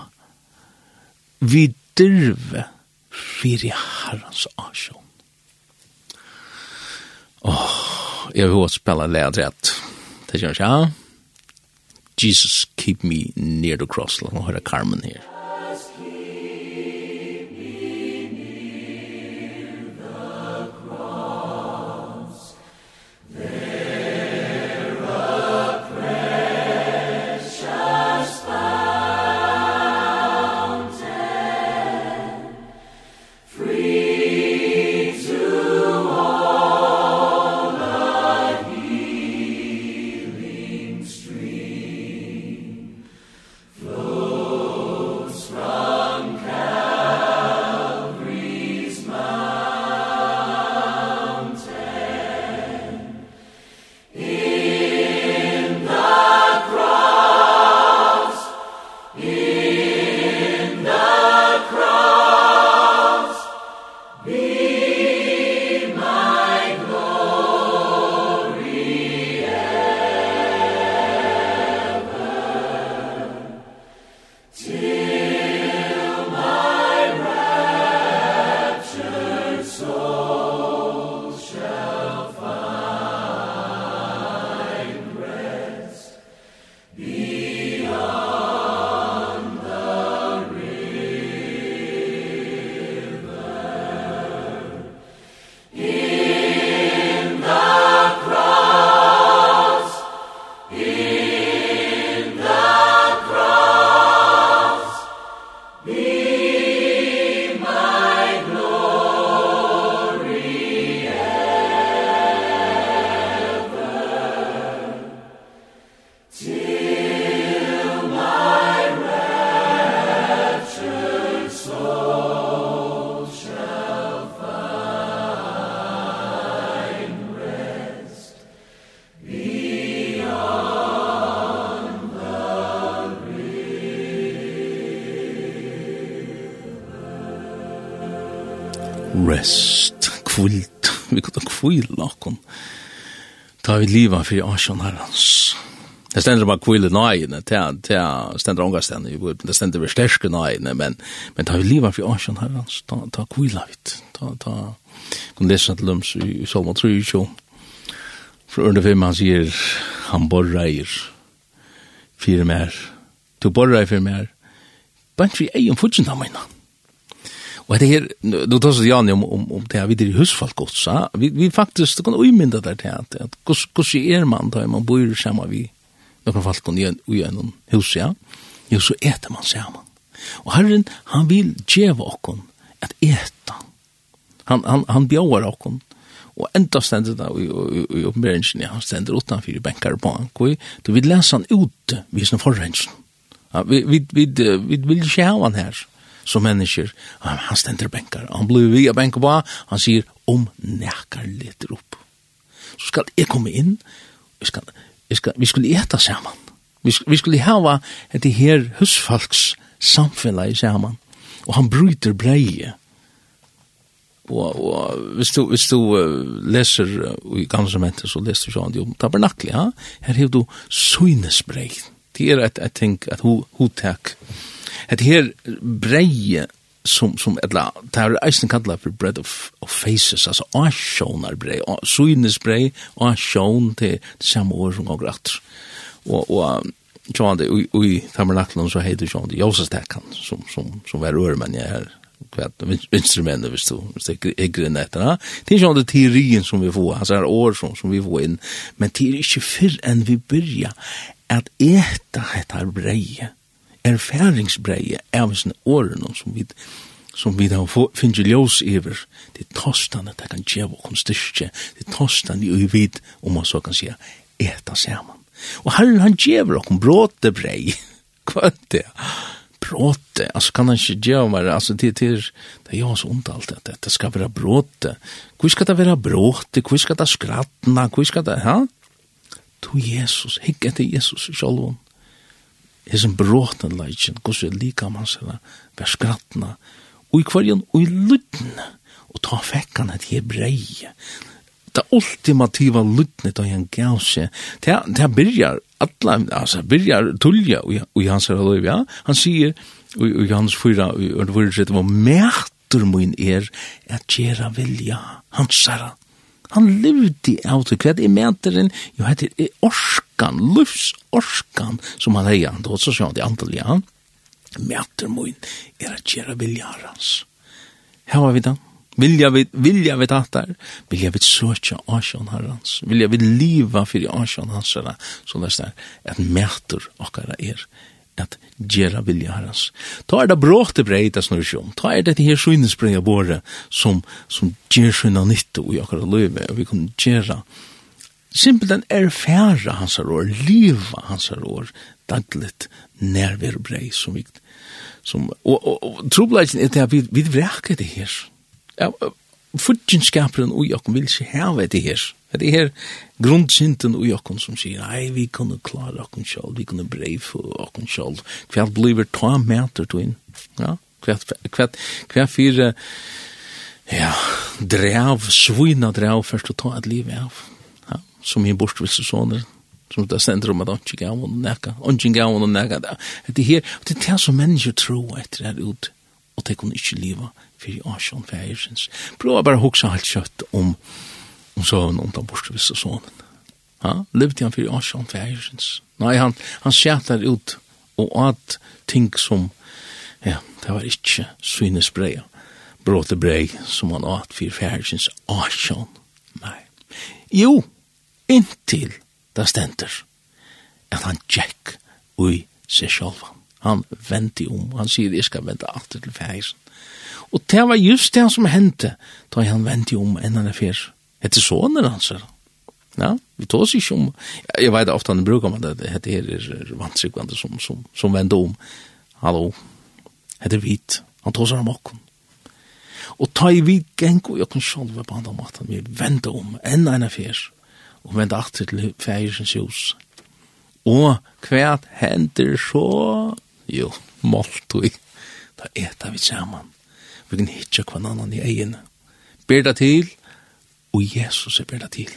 vi dyrve fyrir herrans asjon. Åh, oh, jeg vil også spela lead rett. Det kjennes, ja. Jesus, keep me near the cross. La nå høre Carmen her. vi liva for i Asjon herrens. Det stender bare kvile nøyene, det stender ångasten i våpen, det stender vi sterske nøyene, men, men ta vi liva for i Asjon herrens, ta, ta kvile vidt, ta, ta, kun lesa til lums i i Salma 3, for under 5, han sier, han borreier, fire mer, to borreier fire mer, bant vi egen fudgen da meina, Og det her, du tar så Jan om om om det her här vidare husfolk också. Vi vi faktisk, faktiskt kan uimynda der til at, at hvordan er man da, man bor sammen vi några folk kan ju i en hus ja. Jo så eter man sammen. Og Herren han vil djeva vakon at eta. Han han han bjauar vakon. Og enda stendet da i, i, i oppenberingen, ja, han stendet utanfyr benkar på han, koi, du vil lese han ute, vi er sånn forhengen. Ja, vi, vi, vi, vi vil ikke ha han her som mennesker. Han stender benkar. Han blir vi av benkar på. Han sier, om nekar leter opp. Så skal jeg komme inn. Vi skal, vi skal, vi skulle eta sammen. Vi, vi skulle hava et her husfalks samfunnet sammen. Og han bryter breie. Og, og hvis du, hvis du leser uh, i gamle så leser du sånn om tabernakli. Ja? Her har du synesbrei. Det er et, et ting, et hotak. Ho Et her breie som som etla tar eisen kallar for bread of of faces altså a shonar brei in this brei a shown the samme år som går att og og John det oj oj tabernakeln så heter John det Josef som som som var örmen jag här kvart instrument visst du är grenetterna det är ju det teorin som vi får alltså är år som som vi får in men det är inte för än vi börjar att äta heter breie erfaringsbreie av sine årene som vi som vi har finnst ljós iver, det er tostan at det kan djeva okkur styrkje, det er tostan i uvid, om man så kan sija, eta saman. Og herren han djever okkur bråte brei, hva er det? Bråte, altså kan han ikke djeva meg, altså det er, det er jo så ondt alt at det skal være bråte, hvor skal det være bråte, hvor skal det skratna, hvor skal det, ha? To Jesus, hikk etter Jesus i sjolvån hesen bråten leitjen, gos er lika mansera, verskratna, og i kvarjen og i lutten, og ta fekkan et hebrei. Det ultimativa lutten da han gav seg, det, byrjar alla, altså byrjar tullja i hans her løyv, ja. Han sier, i hans fyra, og det var mætur min er, at gjerra vilja, hans herra, han levde av det, hva er meteren, jo heter er orskan, livsorskan, som han heier, og så sånn, det antall ja, Mæter min er at gjøre viljarans. Her var vi da, Vilja vi, vilja vi tattar, vilja vi søtja asjon herrans, vilja vi liva fyrir asjon hans herra, så det er at mæter okkara er at gjera vilja herrens. Ta er det bråte breita snurrsjom, ta er det her synesbreia våre som, som gjer syna nytte og jakkara løyve, og vi kan gjera simpelthen erfæra hans år, liva hans år, dagligt nærverbrei som vi som, og, og, og trobladjen er det at vi, vi vrekker det her. Ja, Fudgenskaperen og jakken vil ikke heve det her. Det er grundsinten ui okken som sier, nei, vi kunne klare okken selv, vi kunne brei for okken selv, hva blir ta meter to inn, ja, hva, hva, hva fire, ja, drev, svina drev først å ta et liv av, ja, som i bortvisse sånne, som det sender om at han ikke gav henne nekka, han ikke gav henne nekka, det er her, det er det som mennesker tror etter her ut, og det kunne ikke liva, for i asjon, for jeg synes, prøv bare å hukse alt kjøtt om, Og så har han ondt av bortevist og sånn. Ja, levde han for Asjan Fægersens. Nei, han, han skjæter ut og at ting som, ja, det var ikke svinesbreia, bråte brei som han at for Fægersens Asjan. Nei. Jo, inntil det stender at han tjekk ui seg sjálfan. Han venti om, han sier, jeg skal vente alltid til Fægersen. Og det var just det som hendte da han venti om enn han er fyrir Hette sonen hans her. Ja, vi tås ikke om, jeg vet ofte han bruker man det, hette her er vansikvande som, som, som vende om. Hallo, hette vit, han tås seg om okken. Og ta i vi genko, jeg kan sjolve på andre måten, vi vende om, enn en fyr, og vende alltid til fægersens hus. Og hva hender så? Jo, måltøy. Da etar vi sammen. Vi kan hitja hver annan i egen. Ber det til, og Jesus er berda til.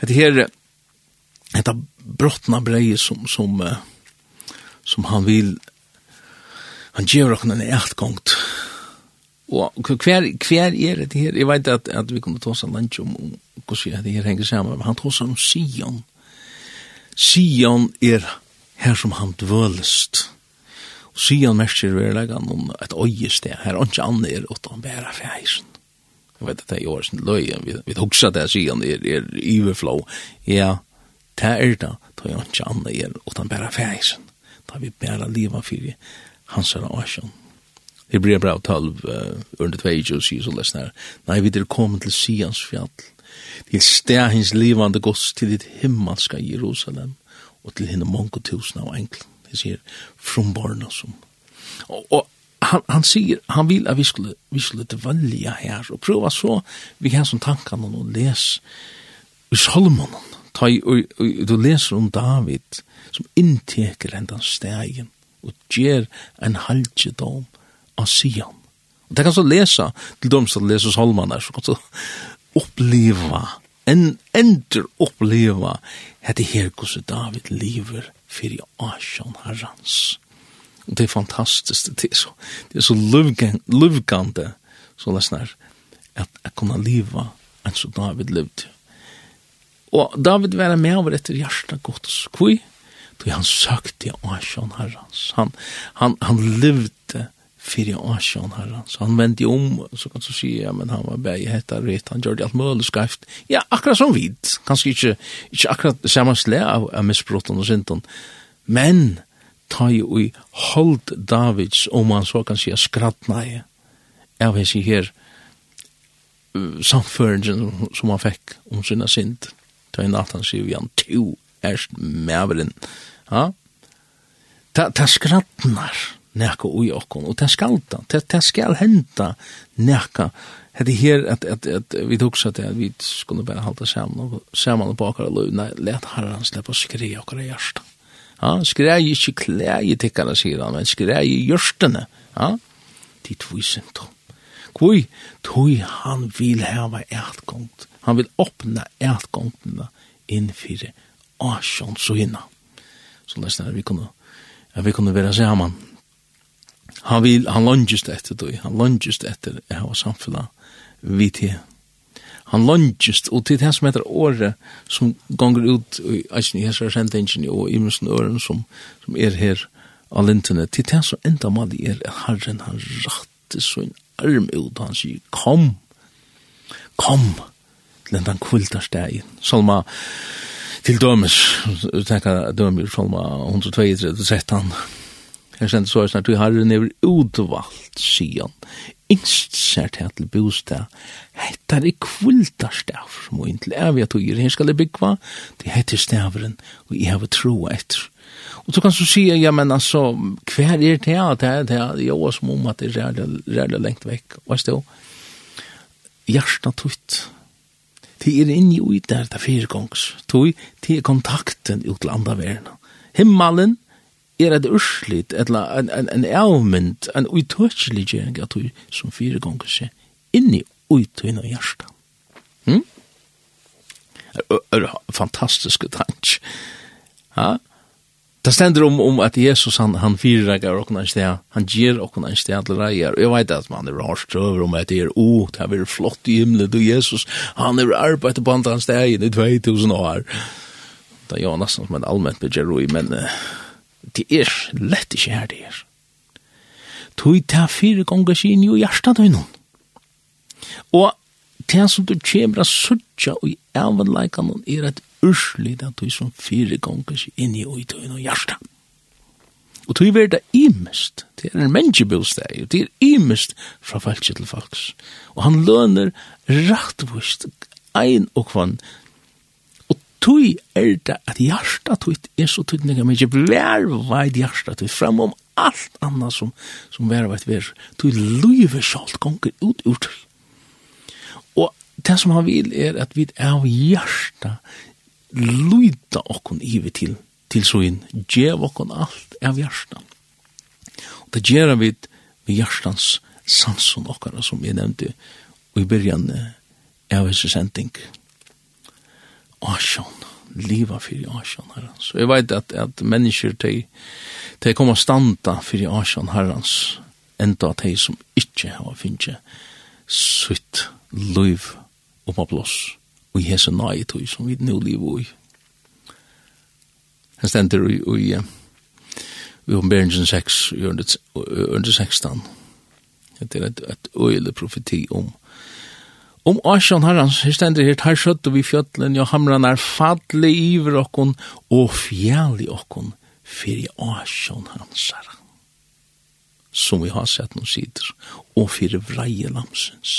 Det her, dette brottna breie som, som, som han vil, han gjør okken en etgångt. Og hver, hver er det her? Jeg vet at, at vi kommer ta oss en lunch om hvordan det her henger sammen, men han tar oss om Sion. Sion er her som han dvølest. Og Sion merker verleggen om et øyested, her er ikke annet er utan bæra fjæsen. Jag vet att det är år sedan löjen. Vi, vi huxar det här sidan, er, er överflow. Ja, det är det. Då är jag inte annan er, utan bara färgsen. Då vi bara livet för hans här årsson. Det blir bra tolv uh, under två och sier så läsnar. Nej, vi är kommit till Sians fjall. Till stähins livande gods till ditt himmelska Jerusalem och till henne många tusen av änglen. Det sier från barna som. Och, och han, han sier, han vil at vi skulle, vi skulle dvelja her, og prøva så, vi kan som tankan og les i Solmonen, ta i, og, og, du leser om David, som innteker hendan stegen, og gjer en halgjedom av Sion. Og det kan så lesa, til dem som leser Solmonen her, så kan så oppleva, en, ender oppleva, hette her hvordan David lever fyrir Asjan Harrans. Og det er fantastisk, det er så, det er så luvgande, så løsner, at jeg kunne liva enn så David levde. Og David var med over etter hjertet godt skvi, då han søkte Asjon herrans. Han, han, han levde fyrir Asjon herrans. Han vendte om, så kan du si, ja, men han var bæg hetta rett, han gjorde alt mulig skreft. Ja, akkurat som vid, kanskje ikke, ikke akkurat samme sle av, av misbrotten og synden, men ta i ui hold Davids, om man så kan si, skrattna i, av hessi her uh, samføringen som han fekk om sinna synd. Ta i natt han sier vi han, to erst mæveren, ja, ta, ta skrattnar nekka ui okkon, og ta skalta, ta, ta skal henta nekka, Det her at, at, at vi hugsa at, at vi skulle bare halda saman og saman og bakar og løvna, let herran sleppa skri okkar i hjersta. Ja, skrei ikkje klei i tikkana, sier han, men skrei i gjørstene. Ja, de tvisen to. Kvoi, tui han vil heva eitgångt. Han vil åpna eitgångtene innfyrir asjons og hinna. Så nesten er vi kunne, er vi kunne være saman. Han vil, han langest etter det, han langest etter jeg har samfunnet vidt her han longest, og til det som heter året, som gonger ut i eisen i hessar sendingen og i minsten øren som, som er her av lintene, til det som enda mali er at herren han rakte så en arm ut, han sier, kom, kom, til den kvildar stegen. Salma, til dømes, tenka dømes, salma 132, 13, Jeg sendt så er snart, du har den over utvalgt, sier han, innst sær til til bostad. Hetta er kvulta stav som og inntil er vi at og her skal jeg byggva, det heter stavren, og jeg har tro etter. Og så kan du si, ja, men altså, hver er det her, det er det her, jo, som om at det er rævlig lengt vekk, og jeg stod, hjertet tutt, det er inni ui der, det er firegongs, tog, det er kontakten ut til andre verden. Himmelen, er et urslit, eller en, en, en avmynd, en uitøtselig gjeng at du som fire gonger seg inni uitøyna hjersta. Hm? Er fantastiske tansk. Ja? Det stender om, om at Jesus han, han fyrregar okkurna en sted, han gir okkurna en sted til reier, og jeg vet at man er rart over om at det er, oh, det er flott i himmelen, du Jesus, han er arbeidet på andre steg i 2000 år. Det er jo nesten som en allmenn bedjer i, men... Uh, det er lett ikke her det er. Tui ta fire gonga sin jo hjarta tøy noen. Og det som du kjemra suttja og i avleikene er et urslig det tui som fire gonga sin inn i og i tøy noen hjarta. Og tui ver det imest, det er en menneskebosteg, det er imest fra falsk til falsk. Og han løner rattvist ein og kvann tui er det at hjärsta tuit er så tydninga mykje vær vaid hjärsta tuit fram om alt annað som, som vær vaid vær tui luive sjalt gonger ut ut og det som han vil er at vi av hjärsta luida okkon ivi til til soin djev okkon alt av hjärsta og det gjer vi vi hjärstans sansun okkara som vi nevnte og i byrjan av hans sending asjon, liva fyrir asjon herrans. Så jeg vet at, at mennesker de, de kommer standa fyrir asjon herrans, enda de som ikkje har finnje sutt liv oppa blås, og i hese nai tog som vi nu liv og i. Han stender i, i, i ombergen 6, i under 16. Det er et, et øyelig profeti om Om Asjan herrans, her stender her, her skjøtte vi fjøtlen, ja hamran er fadle iver okkon, og fjæli okkon, fyrir Asjan hans herran. Som vi har sett noen sider, og fyrir vreie lamsens.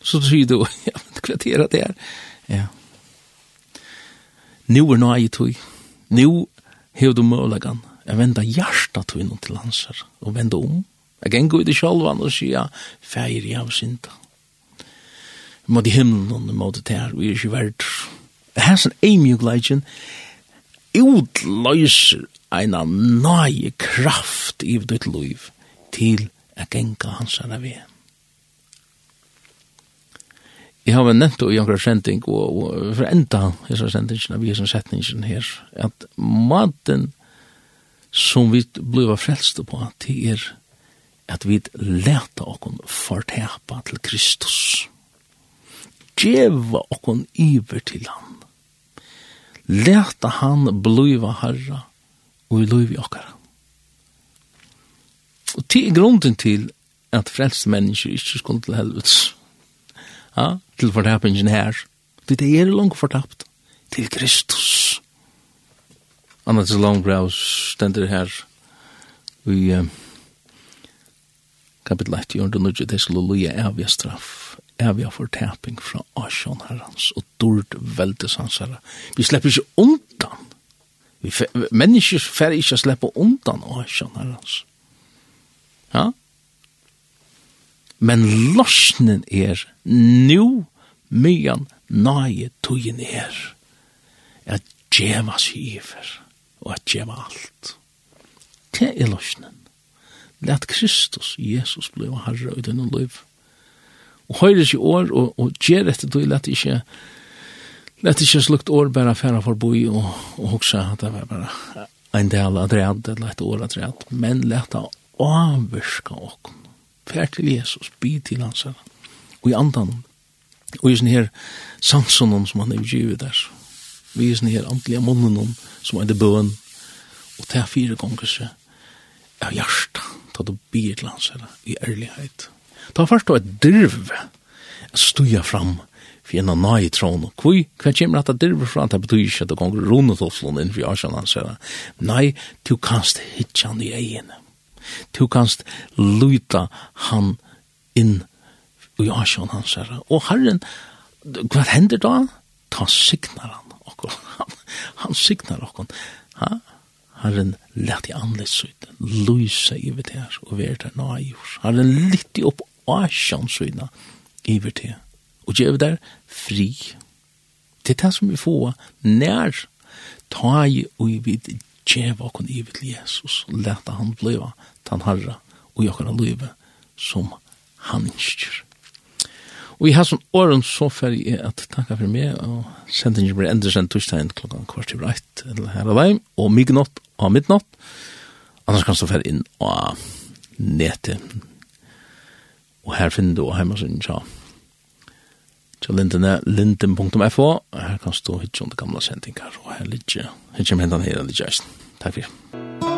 Så sier du, ja, men hva er det her? Ja. Nå er nøye tog. Nå hev du mølegan, Jeg venda hjarta tog noen til hans her, og venda om. Jeg gengur i det sjolvan og sier, feir jeg av sintan mot himmelen og mot det her, vi er ikke verdt. Hæsen er mye gledjen, utløser av nøye kraft i ditt liv til å genka hans her ved. Jeg har nevnt det i akkurat sending, og, og for enda disse sendingen er som setningen her, at maten som vi blir frelst på, det er at vi leta oss fortepa til Kristus djeva okkon iver til han. Leta han bliva herra og i liv okkara. Og til grunden til at frelste mennesker ikke skulle til helvets. Ja, til fortappingen her. Det er langt fortapt til Kristus. Anna til Longbrow stender her i uh, kapitel 8, og det er nødvendig til å løye av straff er vi har fortæping fra Asjon herrans og dord veldes hans herre. Vi slipper ikke undan. Vi mennesker fer ikke slippe undan Asjon herrans. Ja? Men losnen er nu myan nage togjen er at djeva syver og at djeva alt. Det er lorsnen. Læt Kristus, Jesus, blei herre i denne livet og høyre ikke år, og, og gjør etter du, lett ikke, lett ikke slukt år bare færre for boi og, og hoksa at det var bare en del av dread, eller et år av dread, men lett å avvirka åkken. Fær til Jesus, by til hans her, og i andan, og i sånne her sansonen som han er givet der, vi er sånne her antlige munnen som er det bøen, og det er fire gonger seg, av hjärsta, ta du byr til hans her, i ærlighet, Ta først og et dirv stuja fram for en av nøy trån. Hvor, hva kommer at det dirv fra? Det betyr ikke at det gonger rundt og noen inn for Arsjan hans. Nei, du kanst hitja han i egen. Du kanst luta han inn i Arsjan hans. Og herren, hva hender da? Ta signar han. Han, han signar okkur. Ha? Herren lett i anledsut, lyse i vet her, og vær der nøyur. Herren litt i opp asjan iver til. Og gjev der fri. Det er det som vi får nær ta i og vi gjev okon iver til Jesus og leta han bliva tan harra og i okon livet som han innskjer. Og i hans åren så ferdig er at takka for meg, og sendingen blir endre sendt torsdagen klokka kvart i breit eller her og veim, og mye og av midnatt. Annars kan du ferdig inn og nete og her finner du heimasiden tja. Tja lindene, linden.fo, her kan stå hitje det gamla sendingar, og her ligger, hitt med hendan her, ligger eisen. Takk for.